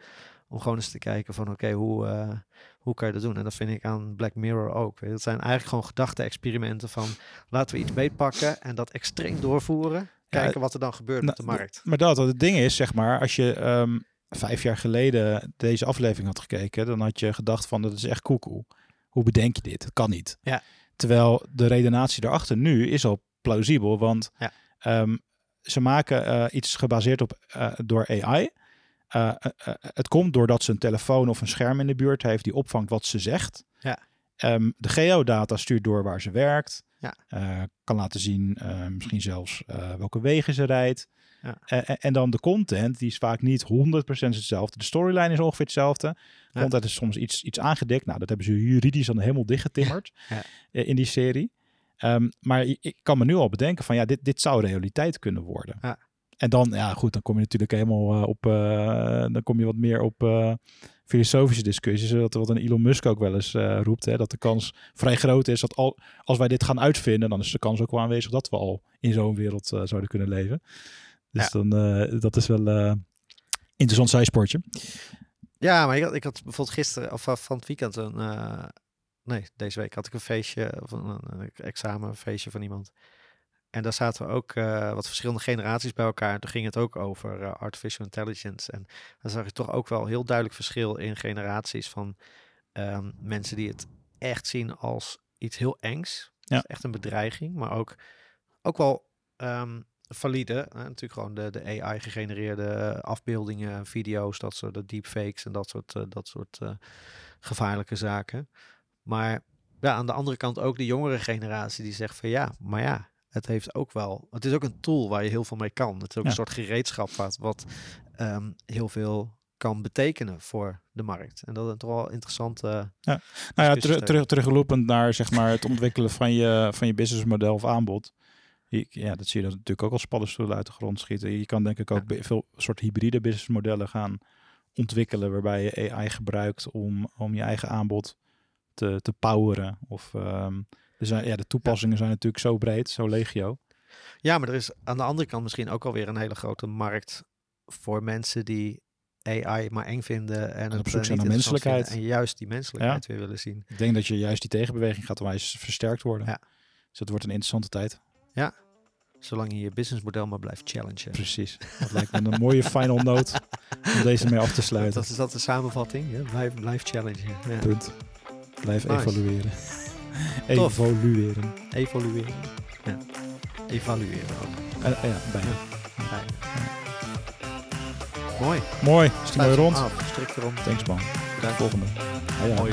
Om gewoon eens te kijken van oké, hoe, eh, hoe kan je dat doen? En dat vind ik aan Black Mirror ook. Dat zijn eigenlijk gewoon gedachte-experimenten van laten we iets beetpakken en dat extreem doorvoeren. Kijken wat er dan gebeurt Nou, op de markt. Maar dat, wat het ding is, zeg maar, als je ehm, vijf jaar geleden deze aflevering had gekeken, dan had je gedacht van, dat is echt koekoe. Hoe bedenk je dit? Dat kan niet. Ja. Terwijl de redenatie daarachter nu is al plausibel, want Ja. ehm, ze maken eh, iets gebaseerd op eh, door AI. Eh, het komt doordat ze een telefoon of een scherm in de buurt heeft die opvangt wat ze zegt. Ja. Ehm, de geodata stuurt door waar ze werkt. Ja. Eh, kan laten zien, eh, misschien zelfs eh, welke wegen ze rijdt. Ja. En- dan de content, die is vaak niet 100% hetzelfde. De storyline is ongeveer hetzelfde. Ja. Content is soms iets, iets aangedikt. Nou, dat hebben ze juridisch dan helemaal dichtgetimmerd Ja. in die serie. Ehm, maar ik kan me nu al bedenken van ja, dit, dit zou realiteit kunnen worden. Ja. En dan, ja goed, dan kom je natuurlijk helemaal op, dan kom je wat meer op filosofische discussies. Wat, wat een Elon Musk ook wel eens eh, roept, hè, dat de kans vrij groot is dat al, als wij dit gaan uitvinden, dan is de kans ook wel aanwezig dat we al in zo'n wereld eh, zouden kunnen leven. Dus Ja. dan, eh, dat is wel interessant zijsportje. Ja, maar ik had, ik had bijvoorbeeld gisteren of van het weekend een. nee, deze week had ik een feestje, of een, een, een examenfeestje van iemand. En daar zaten we ook eh, wat verschillende generaties bij elkaar. En toen ging het ook over eh, artificial intelligence. En dan zag je toch ook wel heel duidelijk verschil in generaties van ehm, mensen die het echt zien als iets heel engs. Ja. Echt een bedreiging, maar ook, ook wel ehm, valide. Hè? Natuurlijk gewoon de, de AI-gegenereerde afbeeldingen, video's, dat soort de deepfakes en dat soort, eh, dat soort gevaarlijke zaken. Maar ja, aan de andere kant ook de jongere generatie die zegt van ja, maar ja, het heeft ook wel, het is ook een tool waar je heel veel mee kan. Het is ook Ja. een soort gereedschap wat, wat ehm, heel veel kan betekenen voor de markt. En dat is toch wel interessant. eh, Nou ja, terug, te- terug, teruglopend naar zeg maar, het ontwikkelen van je, van je businessmodel of aanbod. Ja, dat zie je dan natuurlijk ook als paddenstoelen uit de grond schieten. Je kan denk ik ook veel soort hybride businessmodellen gaan ontwikkelen waarbij je AI gebruikt om, om je eigen aanbod te, te poweren. Of, ehm, zijn, ja, de toepassingen zijn natuurlijk zo breed, zo legio. Ja, maar er is aan de andere kant misschien ook alweer een hele grote markt voor mensen die AI maar eng vinden en, het op zoek eh, zijn naar menselijkheid. En juist die menselijkheid weer willen zien. Ik denk dat je juist die tegenbeweging gaat wijs versterkt worden. Ja. Dus het wordt een interessante tijd. Zolang je je businessmodel maar blijft challengen. Precies. Dat lijkt me een mooie final note om deze mee af te sluiten. Dat is dat de samenvatting. Ja? Blijf, blijf challengen. Ja. Punt. Blijf Nice. evalueren. Tof. Evolueren. Evolueren. Ja. Evalueren ook. Eh, ja, bijna. Fijn. Mooi. Mooi. Is die mooi rond? af. Strik erom. Thanks man. Volgende. Ah, ja. Mooi.